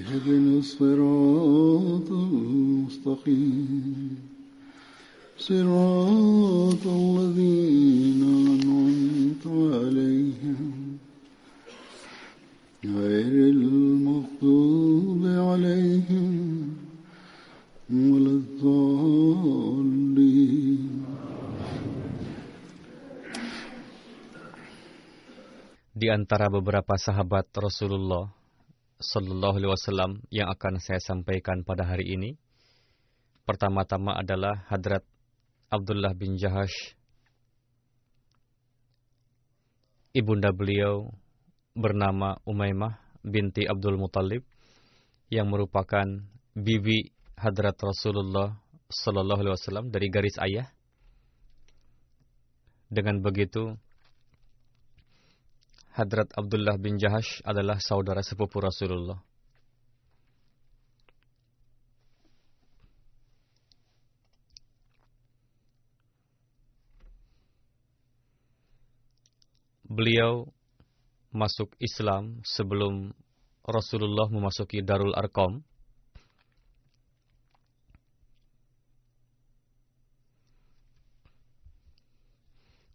اهدنا الصراط المستقيم صراط الذين أنعمت عليهم غير المغضوب عليهم ولا الضالين Di antara beberapa sahabat Rasulullah Sallallahu Alaihi Wasallam yang akan saya sampaikan pada hari ini, pertama-tama adalah Hadrat Abdullah bin Jahash. Ibunda beliau bernama Umaymah binti Abdul Muttalib yang merupakan bibi Hadrat Rasulullah Sallallahu Alaihi Wasallam dari garis ayah. Dengan begitu, Hadrat Abdullah bin Jahash adalah saudara sepupu Rasulullah. Beliau masuk Islam sebelum Rasulullah memasuki Darul Arqam.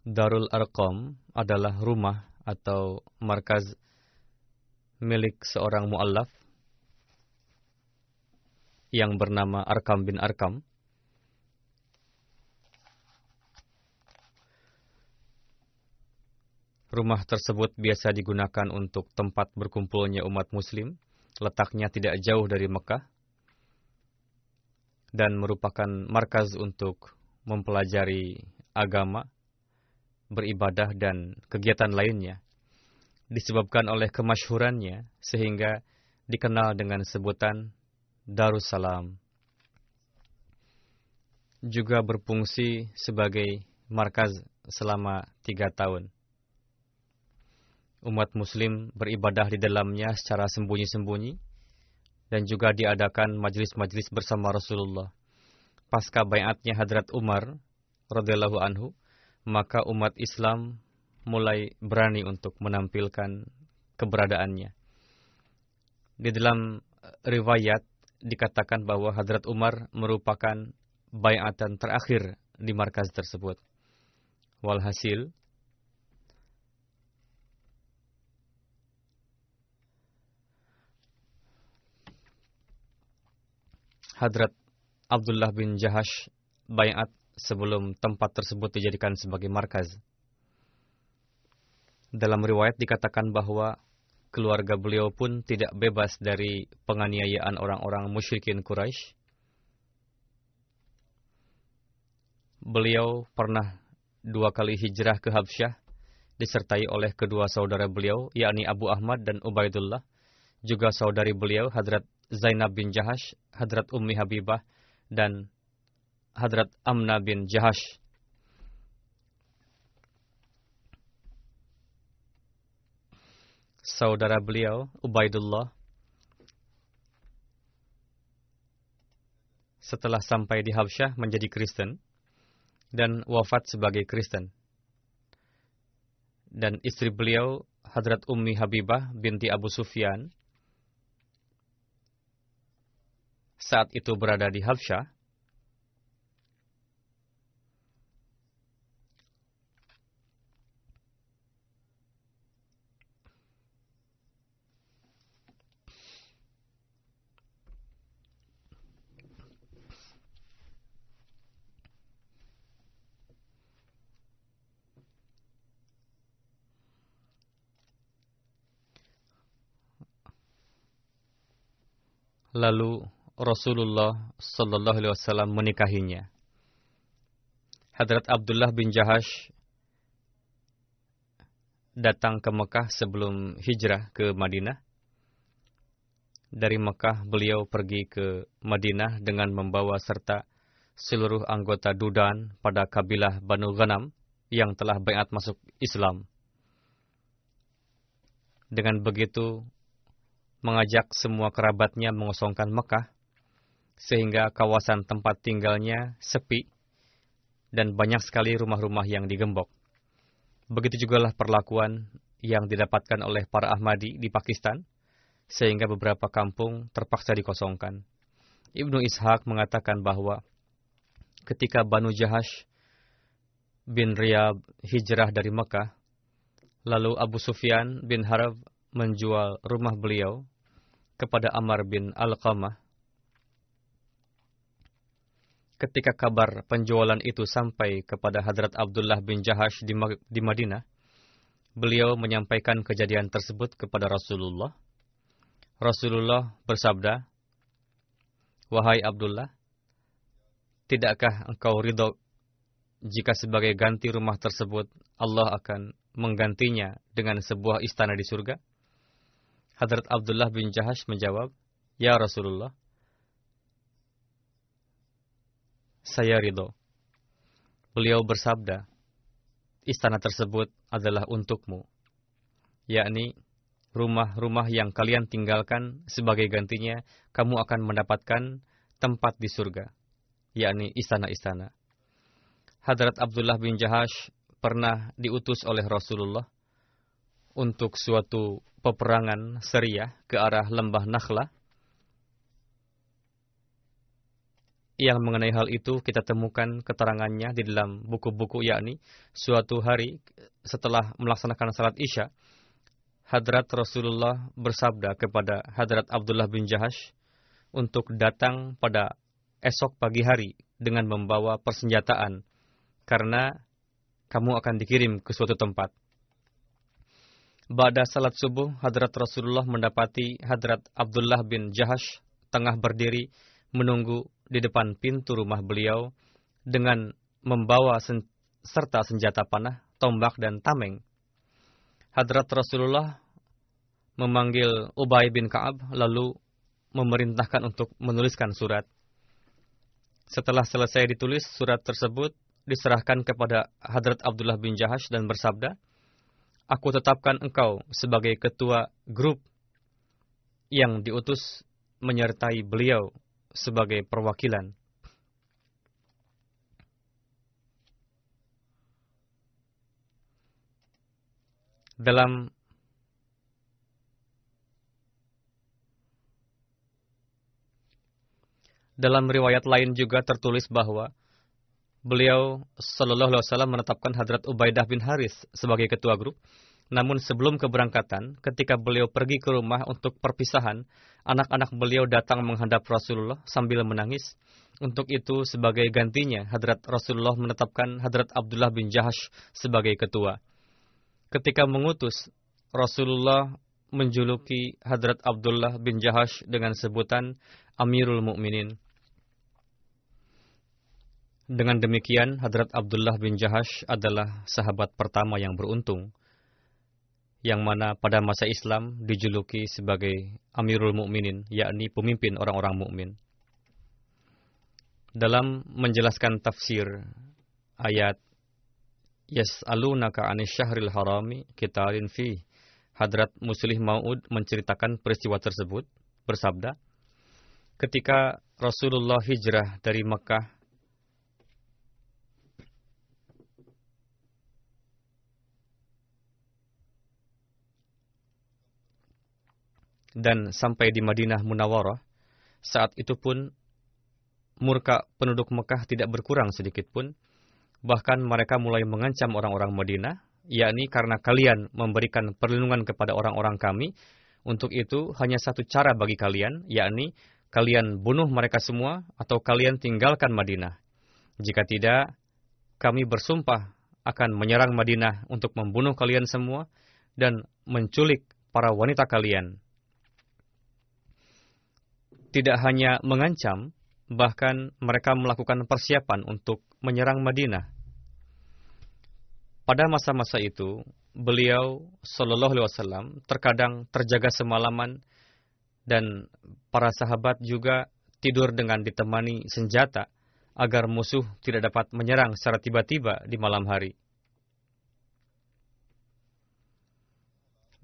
Darul Arqam adalah rumah atau markaz milik seorang muallaf yang bernama Arkam bin Arkam. Rumah tersebut biasa digunakan untuk tempat berkumpulnya umat muslim, letaknya tidak jauh dari Mekah, dan merupakan markaz untuk mempelajari agama, beribadah, dan kegiatan lainnya. Disebabkan oleh kemasyhurannya, sehingga dikenal dengan sebutan Darussalam. Juga berfungsi sebagai markaz selama tiga tahun umat muslim beribadah di dalamnya secara sembunyi-sembunyi dan juga diadakan majlis-majlis bersama Rasulullah. Pasca bayatnya Hadrat Umar radhiyallahu anhu, maka umat Islam mulai berani untuk menampilkan keberadaannya. Di dalam riwayat dikatakan bahwa Hadrat Umar merupakan bayatan terakhir di markas tersebut. Walhasil, Hadrat Abdullah bin Jahash bayat sebelum tempat tersebut dijadikan sebagai markaz. Dalam riwayat dikatakan bahwa keluarga beliau pun tidak bebas dari penganiayaan orang-orang musyrikin Quraisy. Beliau pernah dua kali hijrah ke Habsyah disertai oleh kedua saudara beliau yakni Abu Ahmad dan Ubaidullah, juga saudari beliau Hadrat Zainab bin Jahash, Hadrat Ummi Habibah, dan Hadrat Amna bin Jahash. Saudara beliau, Ubaidullah, setelah sampai di Habsyah menjadi Kristen dan wafat sebagai Kristen. Dan istri beliau, Hadrat Ummi Habibah binti Abu Sufyan, saat itu berada di Habsyah, Lalu Rasulullah Sallallahu Alaihi Wasallam menikahinya. Hadrat Abdullah bin Jahash datang ke Mekah sebelum hijrah ke Madinah. Dari Mekah beliau pergi ke Madinah dengan membawa serta seluruh anggota Dudan pada kabilah Banu Ghanam yang telah bayat masuk Islam. Dengan begitu, mengajak semua kerabatnya mengosongkan Mekah, sehingga kawasan tempat tinggalnya sepi dan banyak sekali rumah-rumah yang digembok. Begitu jugalah perlakuan yang didapatkan oleh para Ahmadi di Pakistan, sehingga beberapa kampung terpaksa dikosongkan. Ibnu Ishaq mengatakan bahwa ketika Banu Jahash bin Riyab hijrah dari Mekah, lalu Abu Sufyan bin Harab menjual rumah beliau kepada Amr bin Al-Qamah. Ketika kabar penjualan itu sampai kepada Hadrat Abdullah bin Jahash di, di Madinah, beliau menyampaikan kejadian tersebut kepada Rasulullah. Rasulullah bersabda, Wahai Abdullah, tidakkah engkau ridho jika sebagai ganti rumah tersebut Allah akan menggantinya dengan sebuah istana di surga? Hadrat Abdullah bin Jahash menjawab, Ya Rasulullah, saya ridho. Beliau bersabda, istana tersebut adalah untukmu, yakni rumah-rumah yang kalian tinggalkan sebagai gantinya, kamu akan mendapatkan tempat di surga, yakni istana-istana. Hadrat Abdullah bin Jahash pernah diutus oleh Rasulullah untuk suatu peperangan Syriah ke arah lembah Nakhla. Yang mengenai hal itu kita temukan keterangannya di dalam buku-buku yakni suatu hari setelah melaksanakan salat Isya, Hadrat Rasulullah bersabda kepada Hadrat Abdullah bin Jahash untuk datang pada esok pagi hari dengan membawa persenjataan karena kamu akan dikirim ke suatu tempat. Ba'da salat subuh, Hadrat Rasulullah mendapati Hadrat Abdullah bin Jahash tengah berdiri menunggu di depan pintu rumah beliau dengan membawa sen serta senjata panah, tombak, dan tameng. Hadrat Rasulullah memanggil Ubay bin Ka'ab lalu memerintahkan untuk menuliskan surat. Setelah selesai ditulis, surat tersebut diserahkan kepada Hadrat Abdullah bin Jahash dan bersabda, aku tetapkan engkau sebagai ketua grup yang diutus menyertai beliau sebagai perwakilan. Dalam dalam riwayat lain juga tertulis bahwa beliau Shallallahu Alaihi Wasallam menetapkan Hadrat Ubaidah bin Haris sebagai ketua grup. Namun sebelum keberangkatan, ketika beliau pergi ke rumah untuk perpisahan, anak-anak beliau datang menghadap Rasulullah sambil menangis. Untuk itu, sebagai gantinya, Hadrat Rasulullah menetapkan Hadrat Abdullah bin Jahash sebagai ketua. Ketika mengutus, Rasulullah menjuluki Hadrat Abdullah bin Jahash dengan sebutan Amirul Mukminin. Dengan demikian, Hadrat Abdullah bin Jahash adalah sahabat pertama yang beruntung, yang mana pada masa Islam dijuluki sebagai Amirul Mukminin, yakni pemimpin orang-orang mukmin. Dalam menjelaskan tafsir ayat Yas'alunaka anis syahril harami kitalin fi. Hadrat Muslih Ma'ud menceritakan peristiwa tersebut, bersabda, Ketika Rasulullah hijrah dari Mekah dan sampai di Madinah Munawarah, saat itu pun murka penduduk Mekah tidak berkurang sedikit pun. Bahkan mereka mulai mengancam orang-orang Madinah, yakni karena kalian memberikan perlindungan kepada orang-orang kami. Untuk itu hanya satu cara bagi kalian, yakni kalian bunuh mereka semua atau kalian tinggalkan Madinah. Jika tidak, kami bersumpah akan menyerang Madinah untuk membunuh kalian semua dan menculik para wanita kalian tidak hanya mengancam, bahkan mereka melakukan persiapan untuk menyerang Madinah. Pada masa-masa itu, beliau Shallallahu Alaihi Wasallam terkadang terjaga semalaman dan para sahabat juga tidur dengan ditemani senjata agar musuh tidak dapat menyerang secara tiba-tiba di malam hari.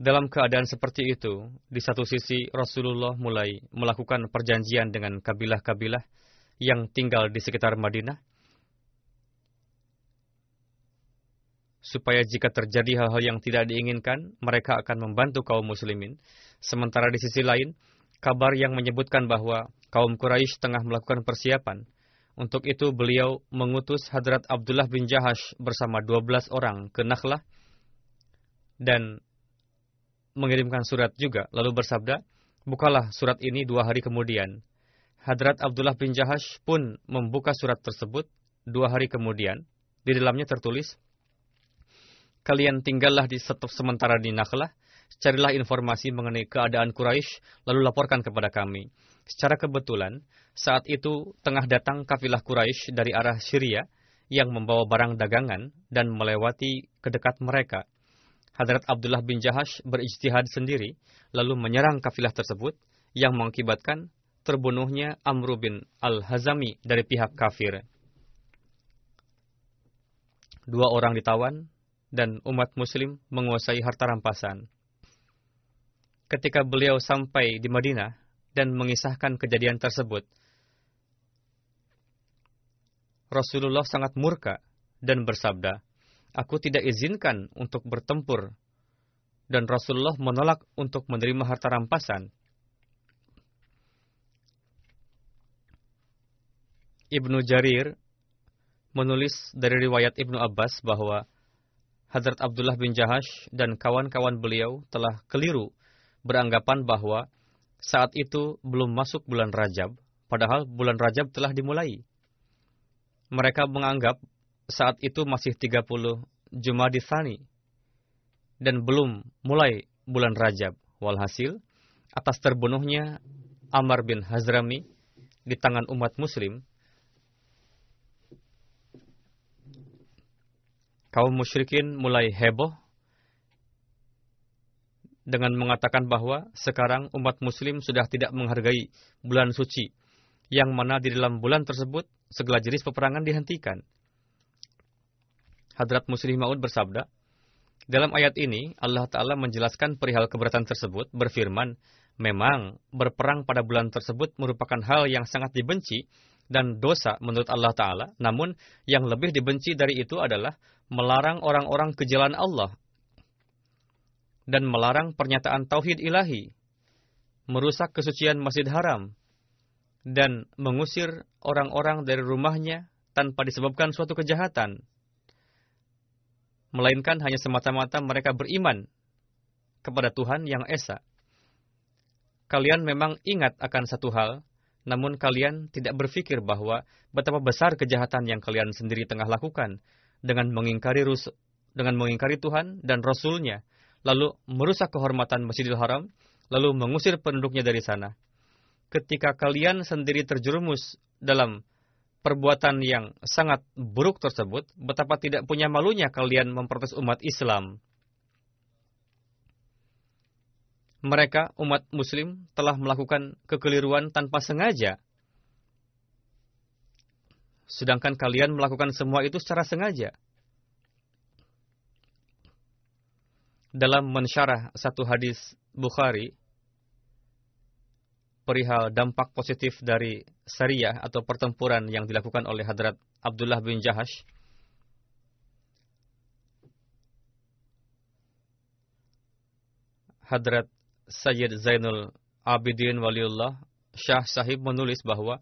Dalam keadaan seperti itu, di satu sisi Rasulullah mulai melakukan perjanjian dengan kabilah-kabilah yang tinggal di sekitar Madinah, supaya jika terjadi hal-hal yang tidak diinginkan, mereka akan membantu kaum muslimin. Sementara di sisi lain, kabar yang menyebutkan bahwa kaum Quraisy tengah melakukan persiapan. Untuk itu beliau mengutus Hadrat Abdullah bin Jahash bersama 12 orang ke Nakhlah dan mengirimkan surat juga, lalu bersabda, Bukalah surat ini dua hari kemudian. Hadrat Abdullah bin Jahash pun membuka surat tersebut dua hari kemudian. Di dalamnya tertulis, Kalian tinggallah di sementara di Nakhlah, carilah informasi mengenai keadaan Quraisy, lalu laporkan kepada kami. Secara kebetulan, saat itu tengah datang kafilah Quraisy dari arah Syria yang membawa barang dagangan dan melewati ke dekat mereka. Hadrat Abdullah bin Jahash berijtihad sendiri, lalu menyerang kafilah tersebut, yang mengakibatkan terbunuhnya Amr bin Al-Hazami dari pihak kafir. Dua orang ditawan, dan umat muslim menguasai harta rampasan. Ketika beliau sampai di Madinah dan mengisahkan kejadian tersebut, Rasulullah sangat murka dan bersabda, aku tidak izinkan untuk bertempur. Dan Rasulullah menolak untuk menerima harta rampasan. Ibnu Jarir menulis dari riwayat Ibnu Abbas bahwa Hadrat Abdullah bin Jahash dan kawan-kawan beliau telah keliru beranggapan bahwa saat itu belum masuk bulan Rajab, padahal bulan Rajab telah dimulai. Mereka menganggap saat itu masih 30 Jumadi Thani dan belum mulai bulan Rajab. Walhasil, atas terbunuhnya Amar bin Hazrami di tangan umat muslim, kaum musyrikin mulai heboh dengan mengatakan bahwa sekarang umat muslim sudah tidak menghargai bulan suci, yang mana di dalam bulan tersebut segala jenis peperangan dihentikan. Hadrat Muslim Maud bersabda, dalam ayat ini Allah Ta'ala menjelaskan perihal keberatan tersebut berfirman, memang berperang pada bulan tersebut merupakan hal yang sangat dibenci dan dosa menurut Allah Ta'ala, namun yang lebih dibenci dari itu adalah melarang orang-orang ke jalan Allah dan melarang pernyataan tauhid ilahi, merusak kesucian Masjid Haram, dan mengusir orang-orang dari rumahnya tanpa disebabkan suatu kejahatan melainkan hanya semata-mata mereka beriman kepada Tuhan yang Esa. Kalian memang ingat akan satu hal, namun kalian tidak berpikir bahwa betapa besar kejahatan yang kalian sendiri tengah lakukan dengan mengingkari rus dengan mengingkari Tuhan dan Rasulnya, lalu merusak kehormatan Masjidil Haram, lalu mengusir penduduknya dari sana. Ketika kalian sendiri terjerumus dalam perbuatan yang sangat buruk tersebut, betapa tidak punya malunya kalian memprotes umat Islam. Mereka, umat Muslim, telah melakukan kekeliruan tanpa sengaja. Sedangkan kalian melakukan semua itu secara sengaja. Dalam mensyarah satu hadis Bukhari, perihal dampak positif dari syariah atau pertempuran yang dilakukan oleh Hadrat Abdullah bin Jahash. Hadrat Sayyid Zainul Abidin Waliullah Syah Sahib menulis bahwa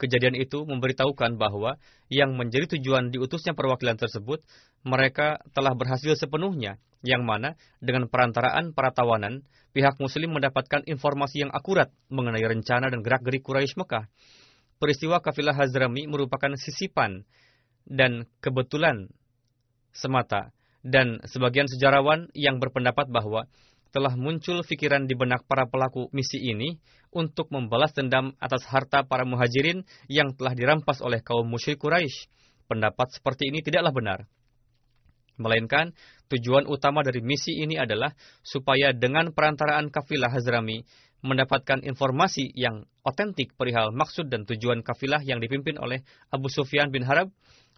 kejadian itu memberitahukan bahwa yang menjadi tujuan diutusnya perwakilan tersebut mereka telah berhasil sepenuhnya yang mana dengan perantaraan para tawanan, pihak muslim mendapatkan informasi yang akurat mengenai rencana dan gerak-gerik Quraisy Mekah. Peristiwa kafilah Hazrami merupakan sisipan dan kebetulan semata dan sebagian sejarawan yang berpendapat bahwa telah muncul pikiran di benak para pelaku misi ini untuk membalas dendam atas harta para muhajirin yang telah dirampas oleh kaum musyrik Quraisy. Pendapat seperti ini tidaklah benar. Melainkan tujuan utama dari misi ini adalah supaya dengan perantaraan kafilah Hazrami mendapatkan informasi yang otentik perihal maksud dan tujuan kafilah yang dipimpin oleh Abu Sufyan bin Harab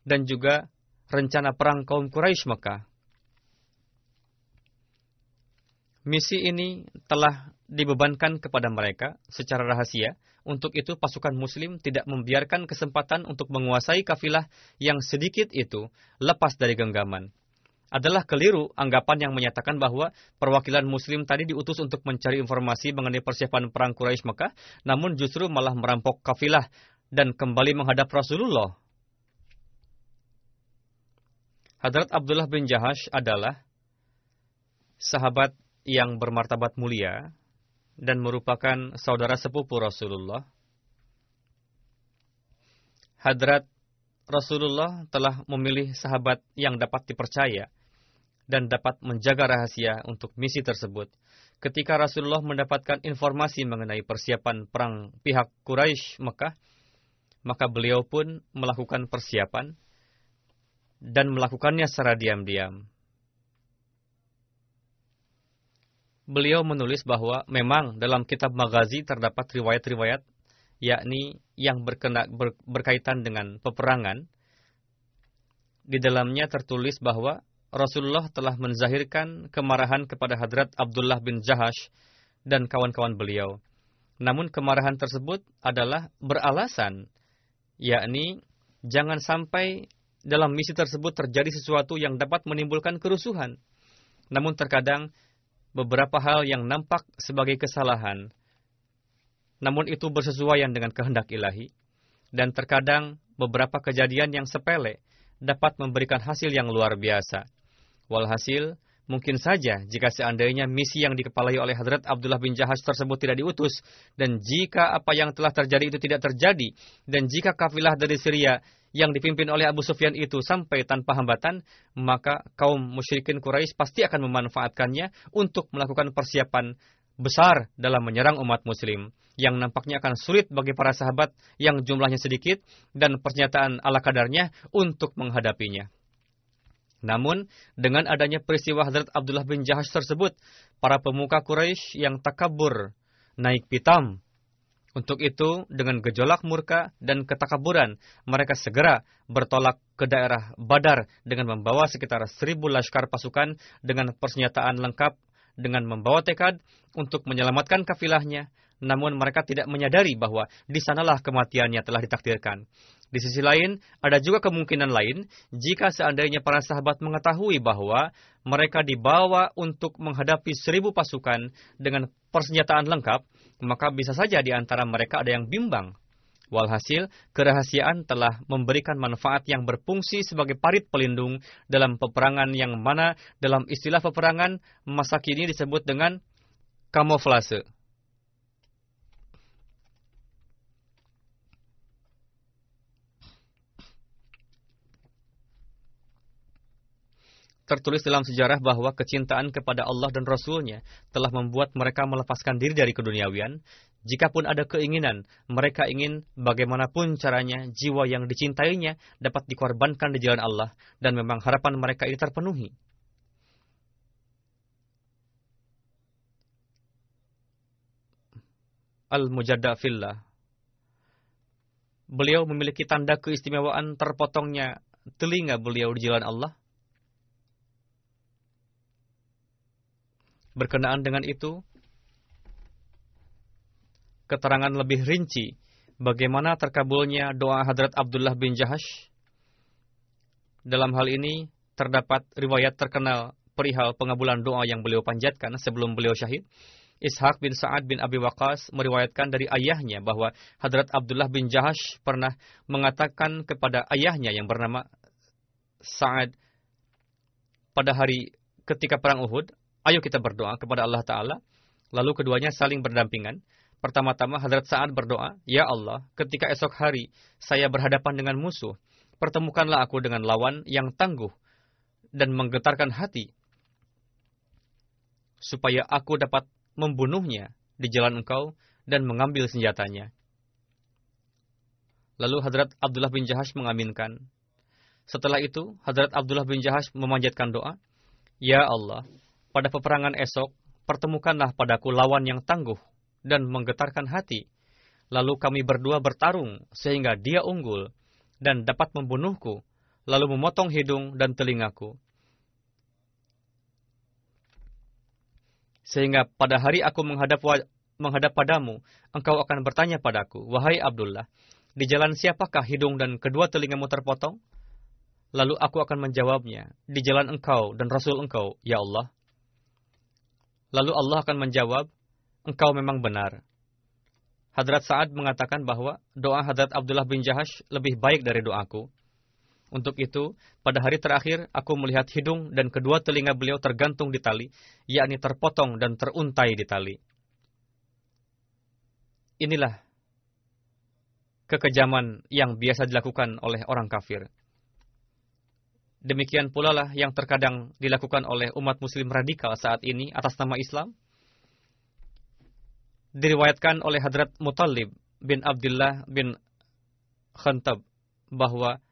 dan juga rencana perang kaum Quraisy Mekah. Misi ini telah dibebankan kepada mereka secara rahasia. Untuk itu pasukan muslim tidak membiarkan kesempatan untuk menguasai kafilah yang sedikit itu lepas dari genggaman adalah keliru anggapan yang menyatakan bahwa perwakilan muslim tadi diutus untuk mencari informasi mengenai persiapan perang Quraisy Mekah, namun justru malah merampok kafilah dan kembali menghadap Rasulullah. Hadrat Abdullah bin Jahash adalah sahabat yang bermartabat mulia dan merupakan saudara sepupu Rasulullah. Hadrat Rasulullah telah memilih sahabat yang dapat dipercaya dan dapat menjaga rahasia untuk misi tersebut. Ketika Rasulullah mendapatkan informasi mengenai persiapan perang pihak Quraisy Mekah, maka beliau pun melakukan persiapan dan melakukannya secara diam-diam. Beliau menulis bahwa memang dalam kitab Magazi terdapat riwayat-riwayat yakni yang berkena, ber, berkaitan dengan peperangan. Di dalamnya tertulis bahwa Rasulullah telah menzahirkan kemarahan kepada Hadrat Abdullah bin Jahash dan kawan-kawan beliau. Namun kemarahan tersebut adalah beralasan, yakni jangan sampai dalam misi tersebut terjadi sesuatu yang dapat menimbulkan kerusuhan. Namun terkadang beberapa hal yang nampak sebagai kesalahan, namun itu bersesuaian dengan kehendak ilahi, dan terkadang beberapa kejadian yang sepele dapat memberikan hasil yang luar biasa. Walhasil, mungkin saja jika seandainya misi yang dikepalai oleh Hadrat Abdullah bin Jahash tersebut tidak diutus, dan jika apa yang telah terjadi itu tidak terjadi, dan jika kafilah dari Syria yang dipimpin oleh Abu Sufyan itu sampai tanpa hambatan, maka kaum musyrikin Quraisy pasti akan memanfaatkannya untuk melakukan persiapan besar dalam menyerang umat muslim yang nampaknya akan sulit bagi para sahabat yang jumlahnya sedikit dan pernyataan ala kadarnya untuk menghadapinya. Namun, dengan adanya peristiwa Hadrat Abdullah bin Jahash tersebut, para pemuka Quraisy yang takabur naik pitam. Untuk itu, dengan gejolak murka dan ketakaburan, mereka segera bertolak ke daerah Badar dengan membawa sekitar seribu laskar pasukan dengan persenjataan lengkap dengan membawa tekad untuk menyelamatkan kafilahnya namun mereka tidak menyadari bahwa di sanalah kematiannya telah ditakdirkan. Di sisi lain, ada juga kemungkinan lain jika seandainya para sahabat mengetahui bahwa mereka dibawa untuk menghadapi seribu pasukan dengan persenjataan lengkap, maka bisa saja di antara mereka ada yang bimbang. Walhasil, kerahasiaan telah memberikan manfaat yang berfungsi sebagai parit pelindung dalam peperangan yang mana dalam istilah peperangan masa kini disebut dengan kamuflase. Tertulis dalam sejarah bahwa kecintaan kepada Allah dan Rasulnya telah membuat mereka melepaskan diri dari keduniawian. Jikapun ada keinginan, mereka ingin bagaimanapun caranya jiwa yang dicintainya dapat dikorbankan di jalan Allah dan memang harapan mereka ini terpenuhi. Al-Mujadda Fillah Beliau memiliki tanda keistimewaan terpotongnya telinga beliau di jalan Allah Berkenaan dengan itu, keterangan lebih rinci bagaimana terkabulnya doa Hadrat Abdullah bin Jahash? Dalam hal ini terdapat riwayat terkenal perihal pengabulan doa yang beliau panjatkan sebelum beliau syahid. Ishaq bin Sa'ad bin Abi Waqas meriwayatkan dari ayahnya bahwa Hadrat Abdullah bin Jahash pernah mengatakan kepada ayahnya yang bernama Sa'ad pada hari ketika perang Uhud, ayo kita berdoa kepada Allah Ta'ala. Lalu keduanya saling berdampingan. Pertama-tama Hadrat Sa'ad berdoa, Ya Allah, ketika esok hari saya berhadapan dengan musuh, pertemukanlah aku dengan lawan yang tangguh dan menggetarkan hati, supaya aku dapat membunuhnya di jalan engkau dan mengambil senjatanya. Lalu Hadrat Abdullah bin Jahash mengaminkan. Setelah itu, Hadrat Abdullah bin Jahash memanjatkan doa, Ya Allah, pada peperangan esok, pertemukanlah padaku lawan yang tangguh dan menggetarkan hati. Lalu kami berdua bertarung sehingga dia unggul dan dapat membunuhku, lalu memotong hidung dan telingaku. Sehingga pada hari aku menghadap, menghadap padamu, engkau akan bertanya padaku, Wahai Abdullah, di jalan siapakah hidung dan kedua telingamu terpotong? Lalu aku akan menjawabnya, di jalan engkau dan Rasul engkau, ya Allah. Lalu Allah akan menjawab, engkau memang benar. Hadrat Sa'ad mengatakan bahwa doa Hadrat Abdullah bin Jahash lebih baik dari doaku. Untuk itu, pada hari terakhir aku melihat hidung dan kedua telinga beliau tergantung di tali, yakni terpotong dan teruntai di tali. Inilah kekejaman yang biasa dilakukan oleh orang kafir. Demikian pula lah yang terkadang dilakukan oleh umat muslim radikal saat ini atas nama Islam. Diriwayatkan oleh Hadrat Muttalib bin Abdullah bin Khantab bahwa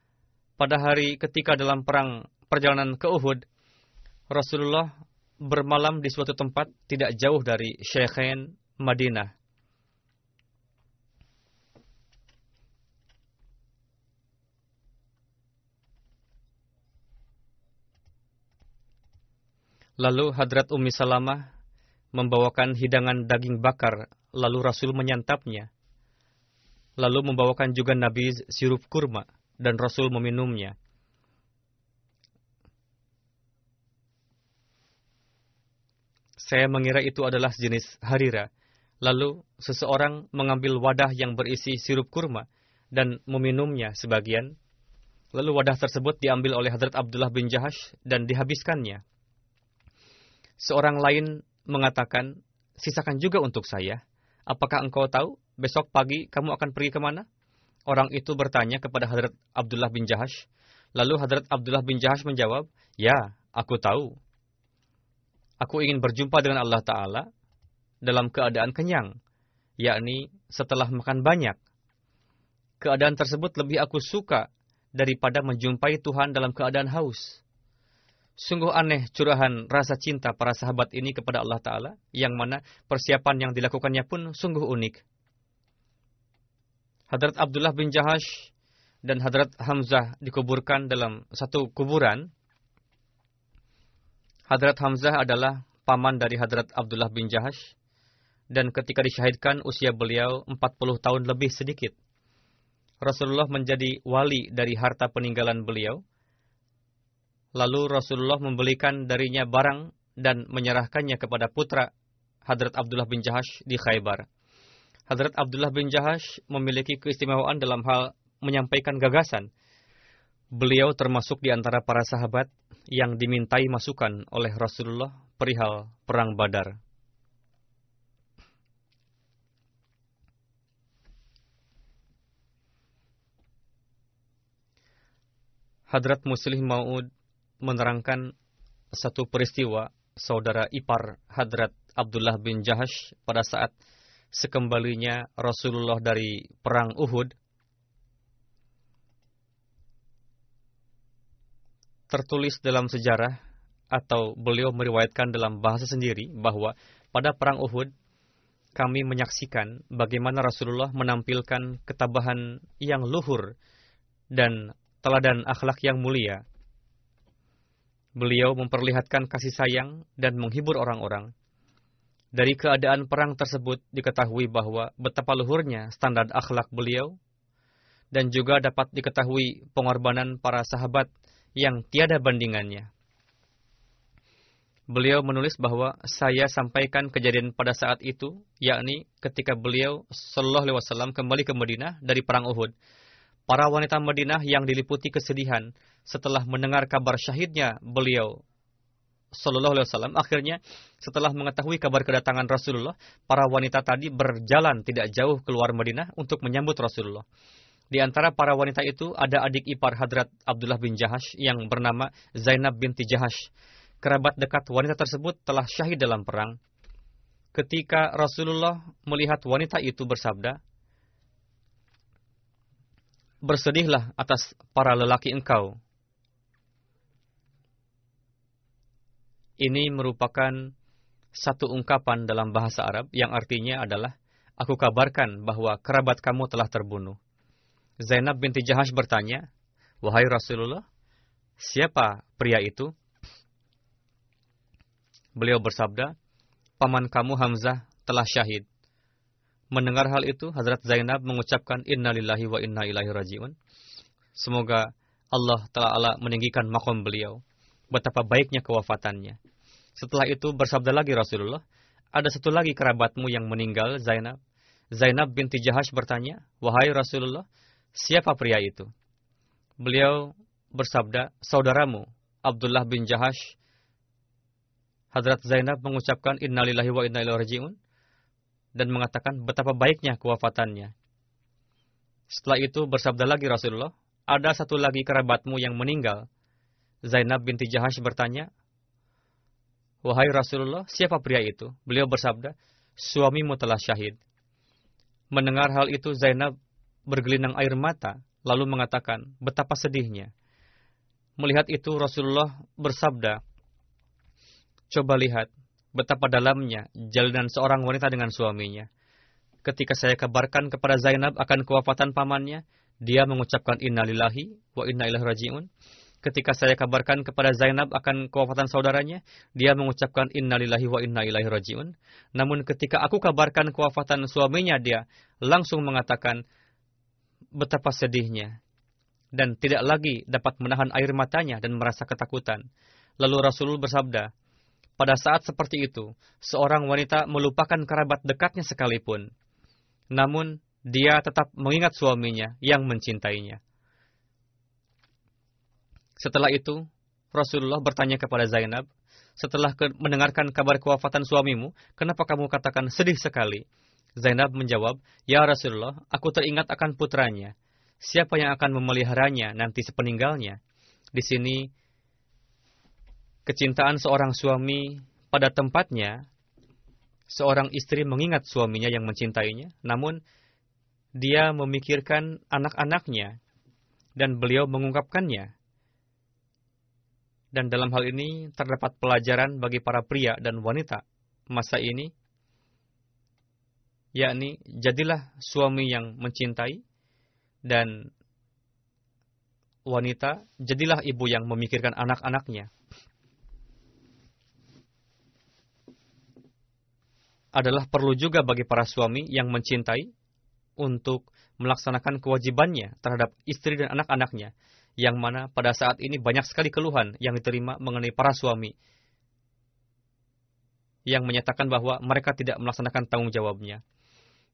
pada hari ketika dalam perang perjalanan ke Uhud, Rasulullah bermalam di suatu tempat tidak jauh dari Syekhain Madinah. Lalu Hadrat Ummi Salamah membawakan hidangan daging bakar, lalu Rasul menyantapnya. Lalu membawakan juga Nabi sirup kurma dan Rasul meminumnya. Saya mengira itu adalah jenis harira. Lalu seseorang mengambil wadah yang berisi sirup kurma dan meminumnya sebagian. Lalu wadah tersebut diambil oleh Hadrat Abdullah bin Jahash dan dihabiskannya. Seorang lain mengatakan, sisakan juga untuk saya. Apakah engkau tahu besok pagi kamu akan pergi ke mana? Orang itu bertanya kepada Hadrat Abdullah bin Jahash. Lalu Hadrat Abdullah bin Jahash menjawab, Ya, aku tahu. Aku ingin berjumpa dengan Allah Ta'ala dalam keadaan kenyang, yakni setelah makan banyak. Keadaan tersebut lebih aku suka daripada menjumpai Tuhan dalam keadaan haus. Sungguh aneh curahan rasa cinta para sahabat ini kepada Allah Ta'ala, yang mana persiapan yang dilakukannya pun sungguh unik. Hadrat Abdullah bin Jahash dan Hadrat Hamzah dikuburkan dalam satu kuburan. Hadrat Hamzah adalah paman dari Hadrat Abdullah bin Jahash dan ketika disyahidkan usia beliau 40 tahun lebih sedikit. Rasulullah menjadi wali dari harta peninggalan beliau. Lalu Rasulullah membelikan darinya barang dan menyerahkannya kepada putra Hadrat Abdullah bin Jahash di Khaybar. Hadrat Abdullah bin Jahash memiliki keistimewaan dalam hal menyampaikan gagasan. Beliau termasuk di antara para sahabat yang dimintai masukan oleh Rasulullah perihal Perang Badar. Hadrat Muslim Maud menerangkan satu peristiwa saudara ipar Hadrat Abdullah bin Jahash pada saat sekembalinya Rasulullah dari perang Uhud tertulis dalam sejarah atau beliau meriwayatkan dalam bahasa sendiri bahwa pada perang Uhud kami menyaksikan bagaimana Rasulullah menampilkan ketabahan yang luhur dan teladan akhlak yang mulia. Beliau memperlihatkan kasih sayang dan menghibur orang-orang. Dari keadaan perang tersebut diketahui bahwa betapa luhurnya standar akhlak beliau dan juga dapat diketahui pengorbanan para sahabat yang tiada bandingannya. Beliau menulis bahwa saya sampaikan kejadian pada saat itu, yakni ketika beliau Shallallahu Alaihi Wasallam kembali ke Madinah dari perang Uhud. Para wanita Madinah yang diliputi kesedihan setelah mendengar kabar syahidnya beliau Sallallahu Alaihi Wasallam. Akhirnya setelah mengetahui kabar kedatangan Rasulullah, para wanita tadi berjalan tidak jauh keluar Madinah untuk menyambut Rasulullah. Di antara para wanita itu ada adik ipar Hadrat Abdullah bin Jahash yang bernama Zainab binti Jahash. Kerabat dekat wanita tersebut telah syahid dalam perang. Ketika Rasulullah melihat wanita itu bersabda, Bersedihlah atas para lelaki engkau Ini merupakan satu ungkapan dalam bahasa Arab yang artinya adalah Aku kabarkan bahwa kerabat kamu telah terbunuh. Zainab binti Jahash bertanya, Wahai Rasulullah, siapa pria itu? Beliau bersabda, Paman kamu Hamzah telah syahid. Mendengar hal itu, Hazrat Zainab mengucapkan Inna lillahi wa inna ilahi rajiun. Semoga Allah Ta'ala meninggikan makom beliau. Betapa baiknya kewafatannya. Setelah itu bersabda lagi Rasulullah, ada satu lagi kerabatmu yang meninggal, Zainab. Zainab binti Jahash bertanya, Wahai Rasulullah, siapa pria itu? Beliau bersabda, saudaramu, Abdullah bin Jahash. Hadrat Zainab mengucapkan, Innalillahi wa inna ilaihi raji'un. Dan mengatakan betapa baiknya kewafatannya. Setelah itu bersabda lagi Rasulullah, ada satu lagi kerabatmu yang meninggal. Zainab binti Jahash bertanya, Wahai Rasulullah, siapa pria itu? Beliau bersabda, suamimu telah syahid. Mendengar hal itu, Zainab bergelinang air mata, lalu mengatakan, betapa sedihnya. Melihat itu, Rasulullah bersabda, Coba lihat, betapa dalamnya jalinan seorang wanita dengan suaminya. Ketika saya kabarkan kepada Zainab akan kewafatan pamannya, dia mengucapkan innalillahi wa inna ilaihi rajiun ketika saya kabarkan kepada Zainab akan kewafatan saudaranya, dia mengucapkan innalillahi wa inna ilaihi rajiun. Namun ketika aku kabarkan kewafatan suaminya, dia langsung mengatakan betapa sedihnya dan tidak lagi dapat menahan air matanya dan merasa ketakutan. Lalu Rasulullah bersabda, pada saat seperti itu, seorang wanita melupakan kerabat dekatnya sekalipun. Namun, dia tetap mengingat suaminya yang mencintainya. Setelah itu, Rasulullah bertanya kepada Zainab, setelah mendengarkan kabar kewafatan suamimu, kenapa kamu katakan sedih sekali? Zainab menjawab, Ya Rasulullah, aku teringat akan putranya. Siapa yang akan memeliharanya nanti sepeninggalnya? Di sini, kecintaan seorang suami pada tempatnya, seorang istri mengingat suaminya yang mencintainya, namun dia memikirkan anak-anaknya, dan beliau mengungkapkannya dan dalam hal ini terdapat pelajaran bagi para pria dan wanita masa ini, yakni jadilah suami yang mencintai dan wanita jadilah ibu yang memikirkan anak-anaknya. Adalah perlu juga bagi para suami yang mencintai untuk melaksanakan kewajibannya terhadap istri dan anak-anaknya yang mana pada saat ini banyak sekali keluhan yang diterima mengenai para suami yang menyatakan bahwa mereka tidak melaksanakan tanggung jawabnya.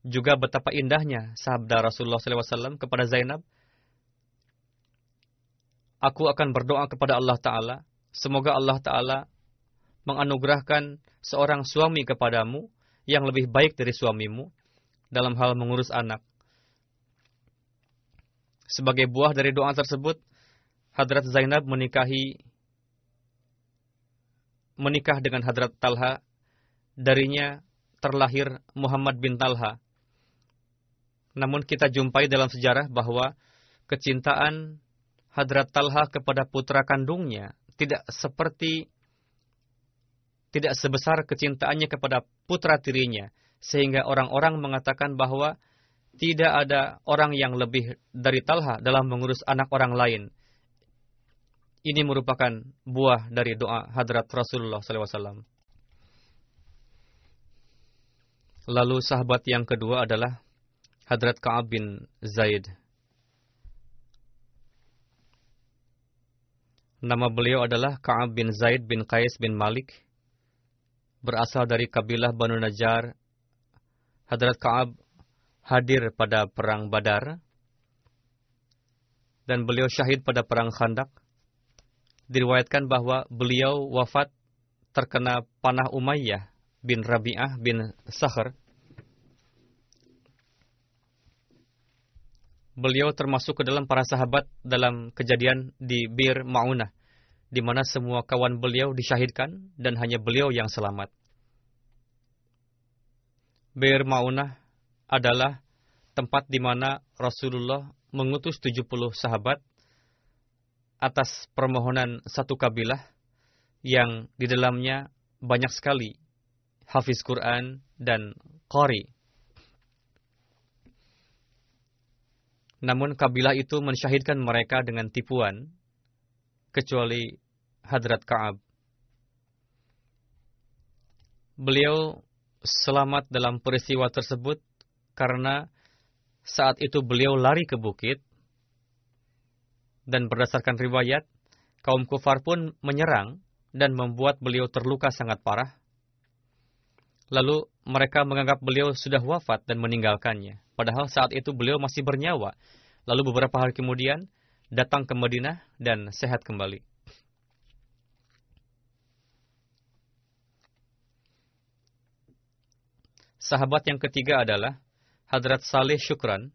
Juga betapa indahnya sabda Rasulullah SAW kepada Zainab, Aku akan berdoa kepada Allah Ta'ala, semoga Allah Ta'ala menganugerahkan seorang suami kepadamu yang lebih baik dari suamimu dalam hal mengurus anak. Sebagai buah dari doa tersebut, Hadrat Zainab menikahi menikah dengan Hadrat Talha. Darinya terlahir Muhammad bin Talha. Namun kita jumpai dalam sejarah bahwa kecintaan Hadrat Talha kepada putra kandungnya tidak seperti tidak sebesar kecintaannya kepada putra tirinya sehingga orang-orang mengatakan bahwa tidak ada orang yang lebih dari Talha dalam mengurus anak orang lain. Ini merupakan buah dari doa hadrat Rasulullah SAW. Lalu sahabat yang kedua adalah Hadrat Ka'ab bin Zaid. Nama beliau adalah Ka'ab bin Zaid bin Qais bin Malik. Berasal dari kabilah Banu Najjar. Hadrat Ka'ab hadir pada perang Badar. Dan beliau syahid pada perang Khandak. Diriwayatkan bahwa beliau wafat terkena panah Umayyah bin Rabi'ah bin Sahr beliau termasuk ke dalam para sahabat dalam kejadian di Bir Ma'unah, di mana semua kawan beliau disyahidkan dan hanya beliau yang selamat. Bir Ma'unah adalah tempat di mana Rasulullah mengutus 70 sahabat atas permohonan satu kabilah yang di dalamnya banyak sekali hafiz Quran dan qari Namun kabilah itu mensyahidkan mereka dengan tipuan, kecuali Hadrat Ka'ab. Beliau selamat dalam peristiwa tersebut karena saat itu beliau lari ke bukit dan berdasarkan riwayat, kaum kufar pun menyerang dan membuat beliau terluka sangat parah. Lalu mereka menganggap beliau sudah wafat dan meninggalkannya. Padahal saat itu beliau masih bernyawa. Lalu beberapa hari kemudian datang ke Madinah dan sehat kembali. Sahabat yang ketiga adalah Hadrat Salih Syukran.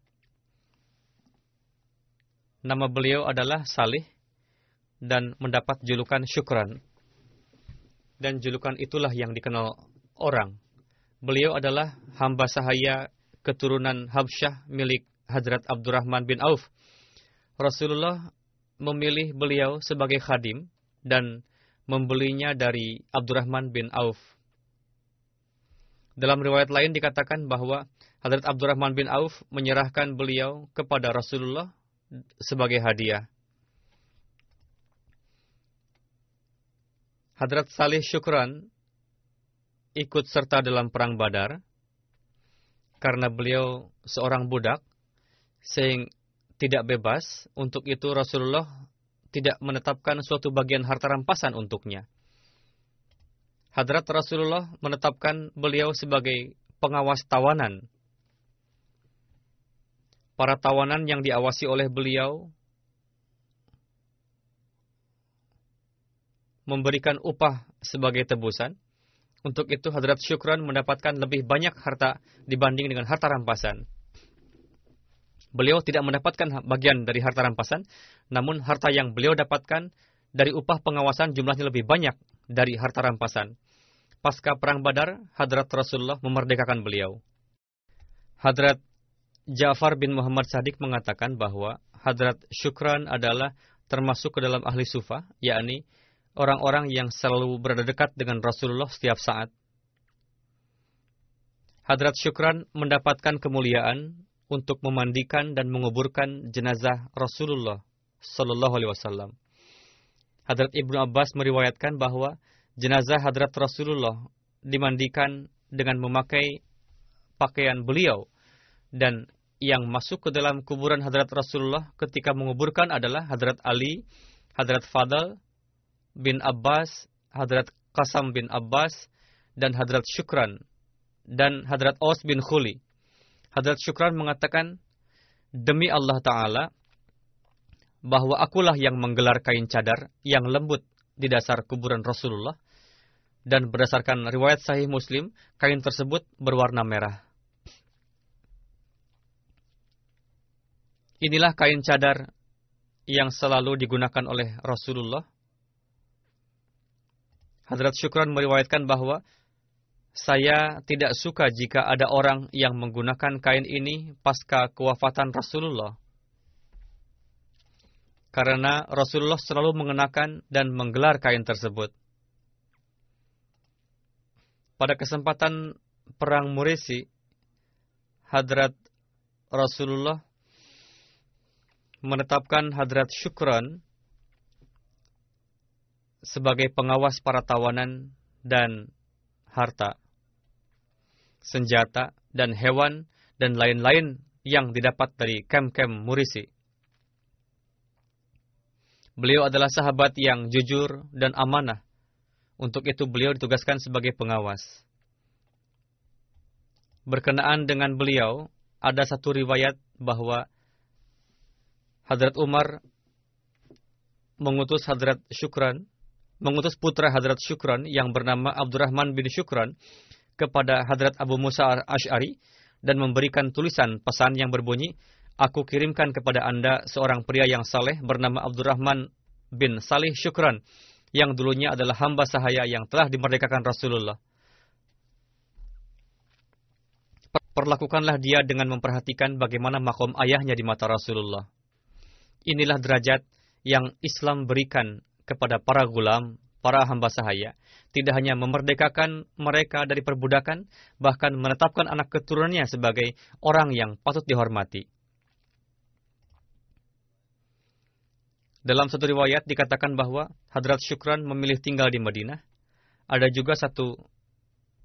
Nama beliau adalah Salih dan mendapat julukan Syukran. Dan julukan itulah yang dikenal orang. Beliau adalah hamba sahaya keturunan Habsyah milik Hadrat Abdurrahman bin Auf. Rasulullah memilih beliau sebagai khadim dan membelinya dari Abdurrahman bin Auf. Dalam riwayat lain dikatakan bahwa Hadrat Abdurrahman bin Auf menyerahkan beliau kepada Rasulullah sebagai hadiah. Hadrat Salih Syukran ikut serta dalam perang Badar karena beliau seorang budak, sehingga tidak bebas, untuk itu Rasulullah tidak menetapkan suatu bagian harta rampasan untuknya. Hadrat Rasulullah menetapkan beliau sebagai pengawas tawanan. Para tawanan yang diawasi oleh beliau memberikan upah sebagai tebusan. Untuk itu Hadrat Syukran mendapatkan lebih banyak harta dibanding dengan harta rampasan. Beliau tidak mendapatkan bagian dari harta rampasan, namun harta yang beliau dapatkan dari upah pengawasan jumlahnya lebih banyak dari harta rampasan. Pasca Perang Badar, Hadrat Rasulullah memerdekakan beliau. Hadrat Ja'far bin Muhammad Sadiq mengatakan bahwa Hadrat Syukran adalah termasuk ke dalam ahli sufa, yakni orang-orang yang selalu berada dekat dengan Rasulullah setiap saat. Hadrat Syukran mendapatkan kemuliaan untuk memandikan dan menguburkan jenazah Rasulullah Sallallahu Alaihi Wasallam. Hadrat Ibnu Abbas meriwayatkan bahwa jenazah Hadrat Rasulullah dimandikan dengan memakai pakaian beliau dan yang masuk ke dalam kuburan Hadrat Rasulullah ketika menguburkan adalah Hadrat Ali, Hadrat Fadl, bin Abbas, Hadrat Qasam bin Abbas, dan Hadrat Syukran, dan Hadrat Aus bin Khuli. Hadrat Syukran mengatakan, Demi Allah Ta'ala, bahwa akulah yang menggelar kain cadar yang lembut di dasar kuburan Rasulullah, dan berdasarkan riwayat sahih Muslim, kain tersebut berwarna merah. Inilah kain cadar yang selalu digunakan oleh Rasulullah Hadrat Syukran meriwayatkan bahwa saya tidak suka jika ada orang yang menggunakan kain ini pasca kewafatan Rasulullah. Karena Rasulullah selalu mengenakan dan menggelar kain tersebut. Pada kesempatan Perang Murisi, Hadrat Rasulullah menetapkan Hadrat Syukran sebagai pengawas para tawanan dan harta. senjata, dan hewan, dan lain-lain yang didapat dari kem-kem Murisi. Beliau adalah sahabat yang jujur dan amanah. Untuk itu beliau ditugaskan sebagai pengawas. Berkenaan dengan beliau, ada satu riwayat bahwa Hadrat Umar mengutus Hadrat Syukran, mengutus putra Hadrat Syukran yang bernama Abdurrahman bin Syukran kepada Hadrat Abu Musa Ash'ari dan memberikan tulisan pesan yang berbunyi, Aku kirimkan kepada Anda seorang pria yang saleh bernama Abdurrahman bin Salih Syukran, yang dulunya adalah hamba sahaya yang telah dimerdekakan Rasulullah. Perlakukanlah dia dengan memperhatikan bagaimana makom ayahnya di mata Rasulullah. Inilah derajat yang Islam berikan kepada para gulam, para hamba sahaya. Tidak hanya memerdekakan mereka dari perbudakan, bahkan menetapkan anak keturunannya sebagai orang yang patut dihormati. Dalam satu riwayat dikatakan bahwa Hadrat Syukran memilih tinggal di Madinah. Ada juga satu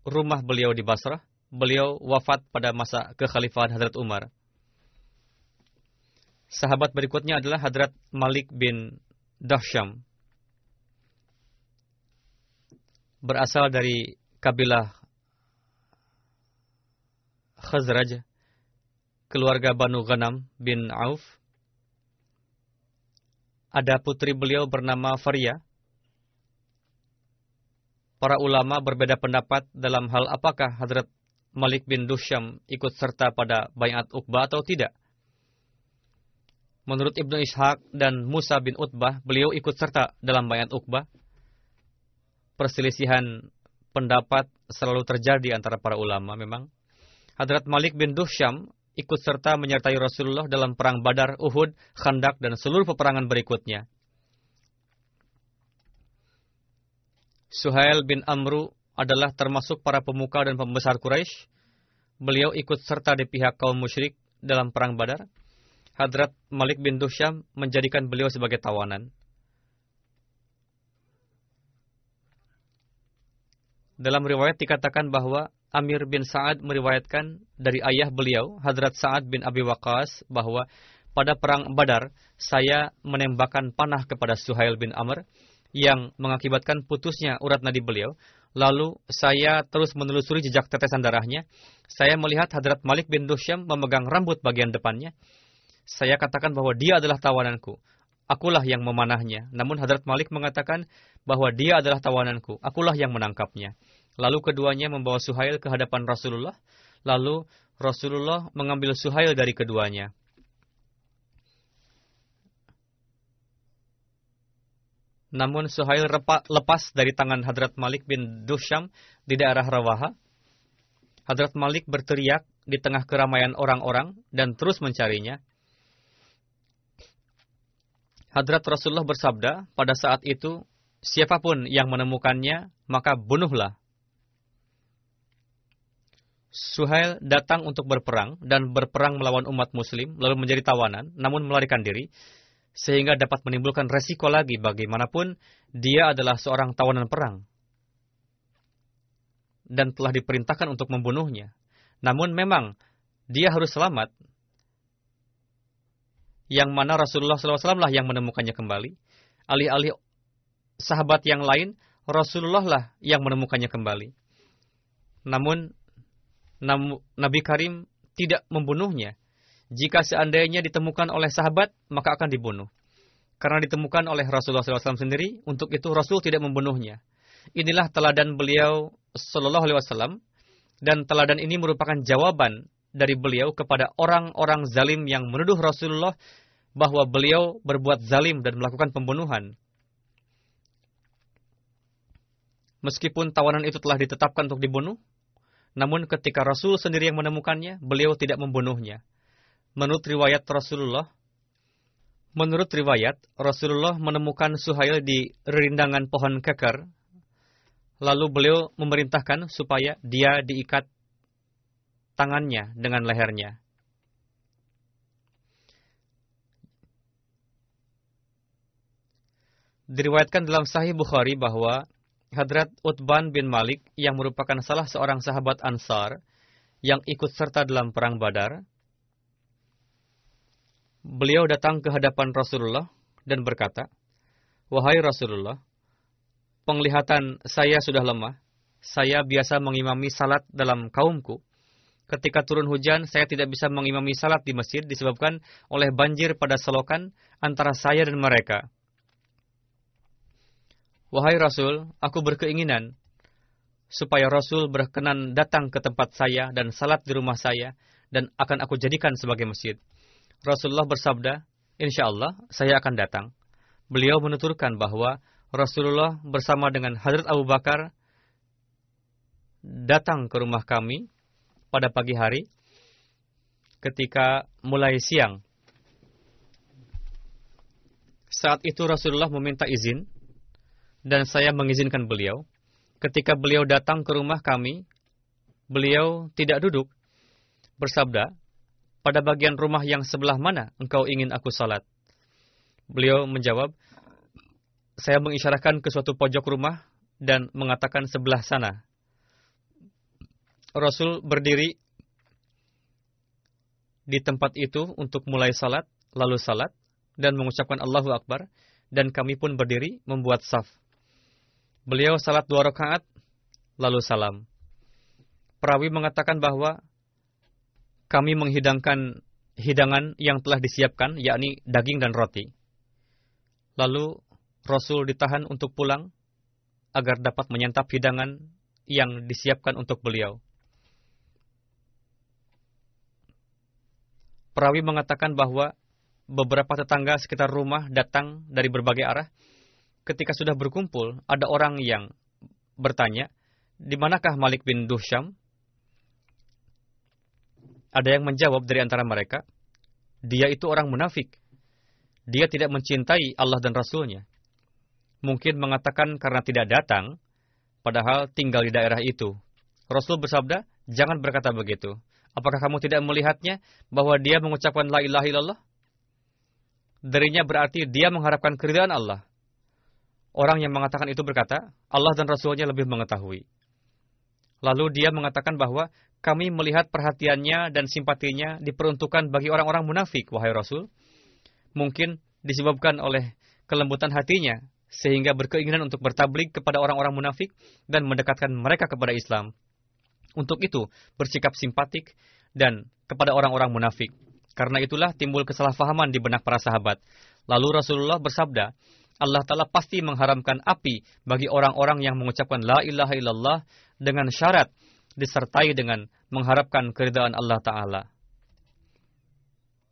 rumah beliau di Basrah. Beliau wafat pada masa kekhalifahan Hadrat Umar. Sahabat berikutnya adalah Hadrat Malik bin Dahsyam. Berasal dari kabilah Khazraj, keluarga Banu Ghanam bin Auf ada putri beliau bernama Faria. Para ulama berbeda pendapat dalam hal apakah Hadrat Malik bin Dusyam ikut serta pada bayat Uqbah atau tidak. Menurut Ibnu Ishaq dan Musa bin Utbah, beliau ikut serta dalam bayat Uqbah. Perselisihan pendapat selalu terjadi antara para ulama memang. Hadrat Malik bin Dusyam ikut serta menyertai Rasulullah dalam perang Badar, Uhud, Khandak, dan seluruh peperangan berikutnya. Suhail bin Amru adalah termasuk para pemuka dan pembesar Quraisy. Beliau ikut serta di pihak kaum musyrik dalam perang Badar. Hadrat Malik bin Dusyam menjadikan beliau sebagai tawanan. Dalam riwayat dikatakan bahwa Amir bin Sa'ad meriwayatkan dari ayah beliau, Hadrat Sa'ad bin Abi Waqqas, bahwa pada perang Badar, saya menembakkan panah kepada Suhail bin Amr yang mengakibatkan putusnya urat nadi beliau. Lalu saya terus menelusuri jejak tetesan darahnya. Saya melihat Hadrat Malik bin Dusyam memegang rambut bagian depannya. Saya katakan bahwa dia adalah tawananku. Akulah yang memanahnya. Namun Hadrat Malik mengatakan bahwa dia adalah tawananku. Akulah yang menangkapnya. Lalu keduanya membawa Suhail ke hadapan Rasulullah. Lalu Rasulullah mengambil Suhail dari keduanya. Namun Suhail lepas dari tangan Hadrat Malik bin Dusham di daerah Rawaha. Hadrat Malik berteriak di tengah keramaian orang-orang dan terus mencarinya. Hadrat Rasulullah bersabda, pada saat itu, siapa pun yang menemukannya, maka bunuhlah. Suhail datang untuk berperang dan berperang melawan umat muslim, lalu menjadi tawanan, namun melarikan diri, sehingga dapat menimbulkan resiko lagi bagaimanapun dia adalah seorang tawanan perang. Dan telah diperintahkan untuk membunuhnya. Namun memang dia harus selamat. Yang mana Rasulullah SAW lah yang menemukannya kembali. Alih-alih sahabat yang lain, Rasulullah lah yang menemukannya kembali. Namun Nabi Karim tidak membunuhnya. Jika seandainya ditemukan oleh sahabat, maka akan dibunuh. Karena ditemukan oleh Rasulullah SAW sendiri, untuk itu Rasul tidak membunuhnya. Inilah teladan beliau Sallallahu Alaihi Wasallam, dan teladan ini merupakan jawaban dari beliau kepada orang-orang zalim yang menuduh Rasulullah bahwa beliau berbuat zalim dan melakukan pembunuhan. Meskipun tawanan itu telah ditetapkan untuk dibunuh, namun ketika Rasul sendiri yang menemukannya, beliau tidak membunuhnya. Menurut riwayat Rasulullah, menurut riwayat Rasulullah menemukan Suhail di rindangan pohon kekar, lalu beliau memerintahkan supaya dia diikat tangannya dengan lehernya. Diriwayatkan dalam Sahih Bukhari bahwa Hadrat Utban bin Malik yang merupakan salah seorang sahabat Ansar yang ikut serta dalam perang Badar, beliau datang ke hadapan Rasulullah dan berkata, "Wahai Rasulullah, penglihatan saya sudah lemah. Saya biasa mengimami salat dalam kaumku. Ketika turun hujan, saya tidak bisa mengimami salat di masjid disebabkan oleh banjir pada selokan antara saya dan mereka. Wahai Rasul, aku berkeinginan supaya Rasul berkenan datang ke tempat saya dan salat di rumah saya dan akan aku jadikan sebagai masjid. Rasulullah bersabda, Insya Allah saya akan datang. Beliau menuturkan bahwa Rasulullah bersama dengan Hadrat Abu Bakar datang ke rumah kami pada pagi hari ketika mulai siang. Saat itu Rasulullah meminta izin dan saya mengizinkan beliau ketika beliau datang ke rumah kami, beliau tidak duduk, bersabda, pada bagian rumah yang sebelah mana engkau ingin aku salat? Beliau menjawab, saya mengisyaratkan ke suatu pojok rumah dan mengatakan sebelah sana. Rasul berdiri di tempat itu untuk mulai salat, lalu salat, dan mengucapkan Allahu Akbar, dan kami pun berdiri membuat saf. Beliau salat dua rakaat, lalu salam. Perawi mengatakan bahwa kami menghidangkan hidangan yang telah disiapkan, yakni daging dan roti. Lalu Rasul ditahan untuk pulang agar dapat menyantap hidangan yang disiapkan untuk beliau. Perawi mengatakan bahwa beberapa tetangga sekitar rumah datang dari berbagai arah ketika sudah berkumpul, ada orang yang bertanya, di manakah Malik bin Duhsyam? Ada yang menjawab dari antara mereka, dia itu orang munafik. Dia tidak mencintai Allah dan Rasulnya. Mungkin mengatakan karena tidak datang, padahal tinggal di daerah itu. Rasul bersabda, jangan berkata begitu. Apakah kamu tidak melihatnya bahwa dia mengucapkan la ilaha illallah? Darinya berarti dia mengharapkan keridhaan Allah. Orang yang mengatakan itu berkata, Allah dan Rasulnya lebih mengetahui. Lalu dia mengatakan bahwa kami melihat perhatiannya dan simpatinya diperuntukkan bagi orang-orang munafik, wahai Rasul. Mungkin disebabkan oleh kelembutan hatinya, sehingga berkeinginan untuk bertablik kepada orang-orang munafik dan mendekatkan mereka kepada Islam. Untuk itu, bersikap simpatik dan kepada orang-orang munafik. Karena itulah timbul kesalahpahaman di benak para sahabat. Lalu Rasulullah bersabda, Allah Ta'ala pasti mengharamkan api bagi orang-orang yang mengucapkan La ilaha illallah dengan syarat disertai dengan mengharapkan keridaan Allah Ta'ala.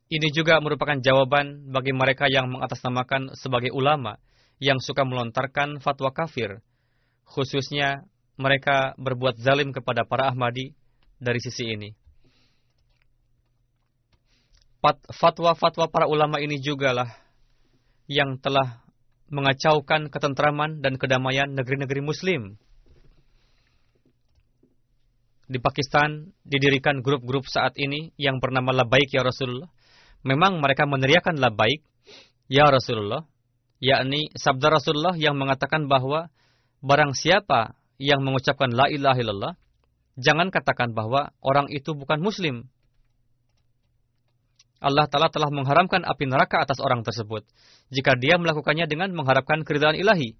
Ini juga merupakan jawaban bagi mereka yang mengatasnamakan sebagai ulama yang suka melontarkan fatwa kafir, khususnya mereka berbuat zalim kepada para Ahmadi dari sisi ini. Fatwa-fatwa para ulama ini jugalah yang telah mengacaukan ketentraman dan kedamaian negeri-negeri muslim. Di Pakistan didirikan grup-grup saat ini yang bernama Labaik ya Rasulullah. Memang mereka meneriakan Labaik ya Rasulullah, yakni sabda Rasulullah yang mengatakan bahwa barang siapa yang mengucapkan la ilaha illallah, jangan katakan bahwa orang itu bukan muslim. Allah Ta'ala telah mengharamkan api neraka atas orang tersebut jika dia melakukannya dengan mengharapkan keridhaan ilahi.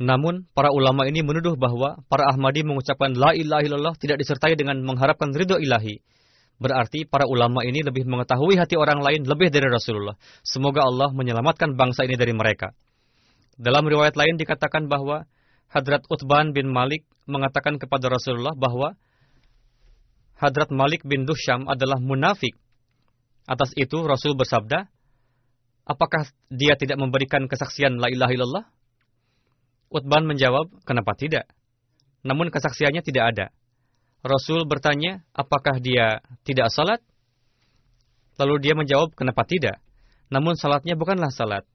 Namun, para ulama ini menuduh bahwa para Ahmadi mengucapkan la ilaha illallah tidak disertai dengan mengharapkan ridho ilahi. Berarti para ulama ini lebih mengetahui hati orang lain lebih dari Rasulullah. Semoga Allah menyelamatkan bangsa ini dari mereka. Dalam riwayat lain dikatakan bahwa Hadrat Utban bin Malik mengatakan kepada Rasulullah bahwa Hadrat Malik bin Dusham adalah munafik Atas itu Rasul bersabda, apakah dia tidak memberikan kesaksian la ilaha illallah? Utban menjawab, kenapa tidak? Namun kesaksiannya tidak ada. Rasul bertanya, apakah dia tidak salat? Lalu dia menjawab, kenapa tidak? Namun salatnya bukanlah salat.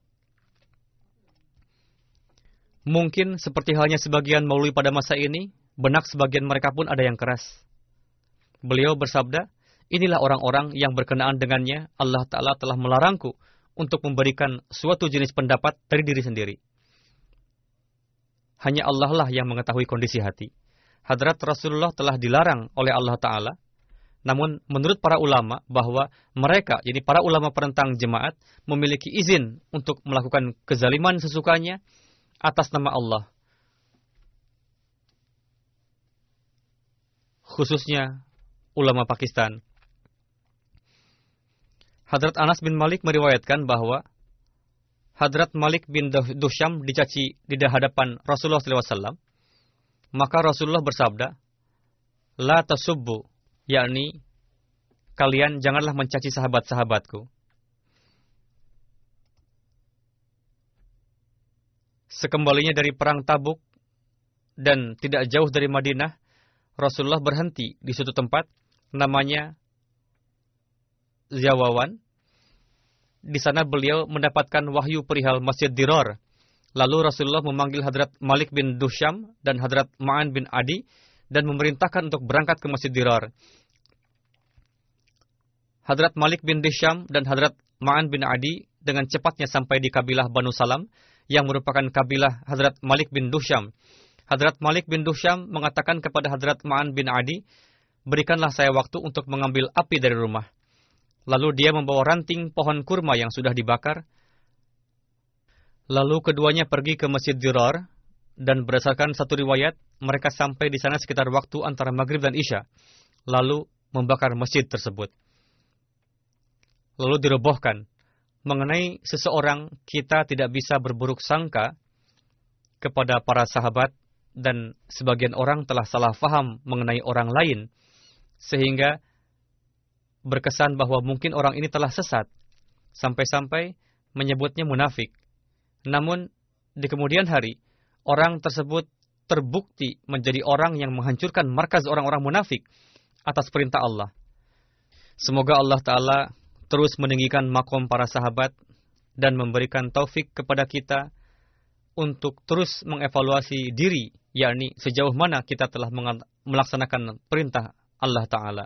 Mungkin seperti halnya sebagian maului pada masa ini, benak sebagian mereka pun ada yang keras. Beliau bersabda, Inilah orang-orang yang berkenaan dengannya Allah Ta'ala telah melarangku untuk memberikan suatu jenis pendapat dari diri sendiri. Hanya Allah lah yang mengetahui kondisi hati. Hadrat Rasulullah telah dilarang oleh Allah Ta'ala Namun menurut para ulama bahwa mereka, jadi para ulama penentang jemaat, memiliki izin untuk melakukan kezaliman sesukanya atas nama Allah. Khususnya ulama Pakistan. Hadrat Anas bin Malik meriwayatkan bahwa Hadrat Malik bin Dusham dicaci di hadapan Rasulullah SAW. Maka Rasulullah bersabda, La tasubbu, yakni kalian janganlah mencaci sahabat-sahabatku. Sekembalinya dari perang Tabuk dan tidak jauh dari Madinah, Rasulullah berhenti di suatu tempat namanya Zawawan. Di sana beliau mendapatkan wahyu perihal Masjid Diror. Lalu Rasulullah memanggil Hadrat Malik bin Dusham dan Hadrat Ma'an bin Adi dan memerintahkan untuk berangkat ke Masjid Dirar. Hadrat Malik bin Disham dan Hadrat Ma'an bin Adi dengan cepatnya sampai di kabilah Banu Salam yang merupakan kabilah Hadrat Malik bin Dusham. Hadrat Malik bin Dusham mengatakan kepada Hadrat Ma'an bin Adi, berikanlah saya waktu untuk mengambil api dari rumah. Lalu dia membawa ranting pohon kurma yang sudah dibakar. Lalu keduanya pergi ke Masjid Dirar dan berdasarkan satu riwayat, mereka sampai di sana sekitar waktu antara maghrib dan isya, lalu membakar masjid tersebut lalu dirobohkan. Mengenai seseorang, kita tidak bisa berburuk sangka kepada para sahabat dan sebagian orang telah salah faham mengenai orang lain sehingga berkesan bahwa mungkin orang ini telah sesat sampai-sampai menyebutnya munafik. Namun di kemudian hari orang tersebut terbukti menjadi orang yang menghancurkan markas orang-orang munafik atas perintah Allah. Semoga Allah Ta'ala terus meninggikan makom para sahabat dan memberikan taufik kepada kita untuk terus mengevaluasi diri, yakni sejauh mana kita telah melaksanakan perintah Allah Ta'ala.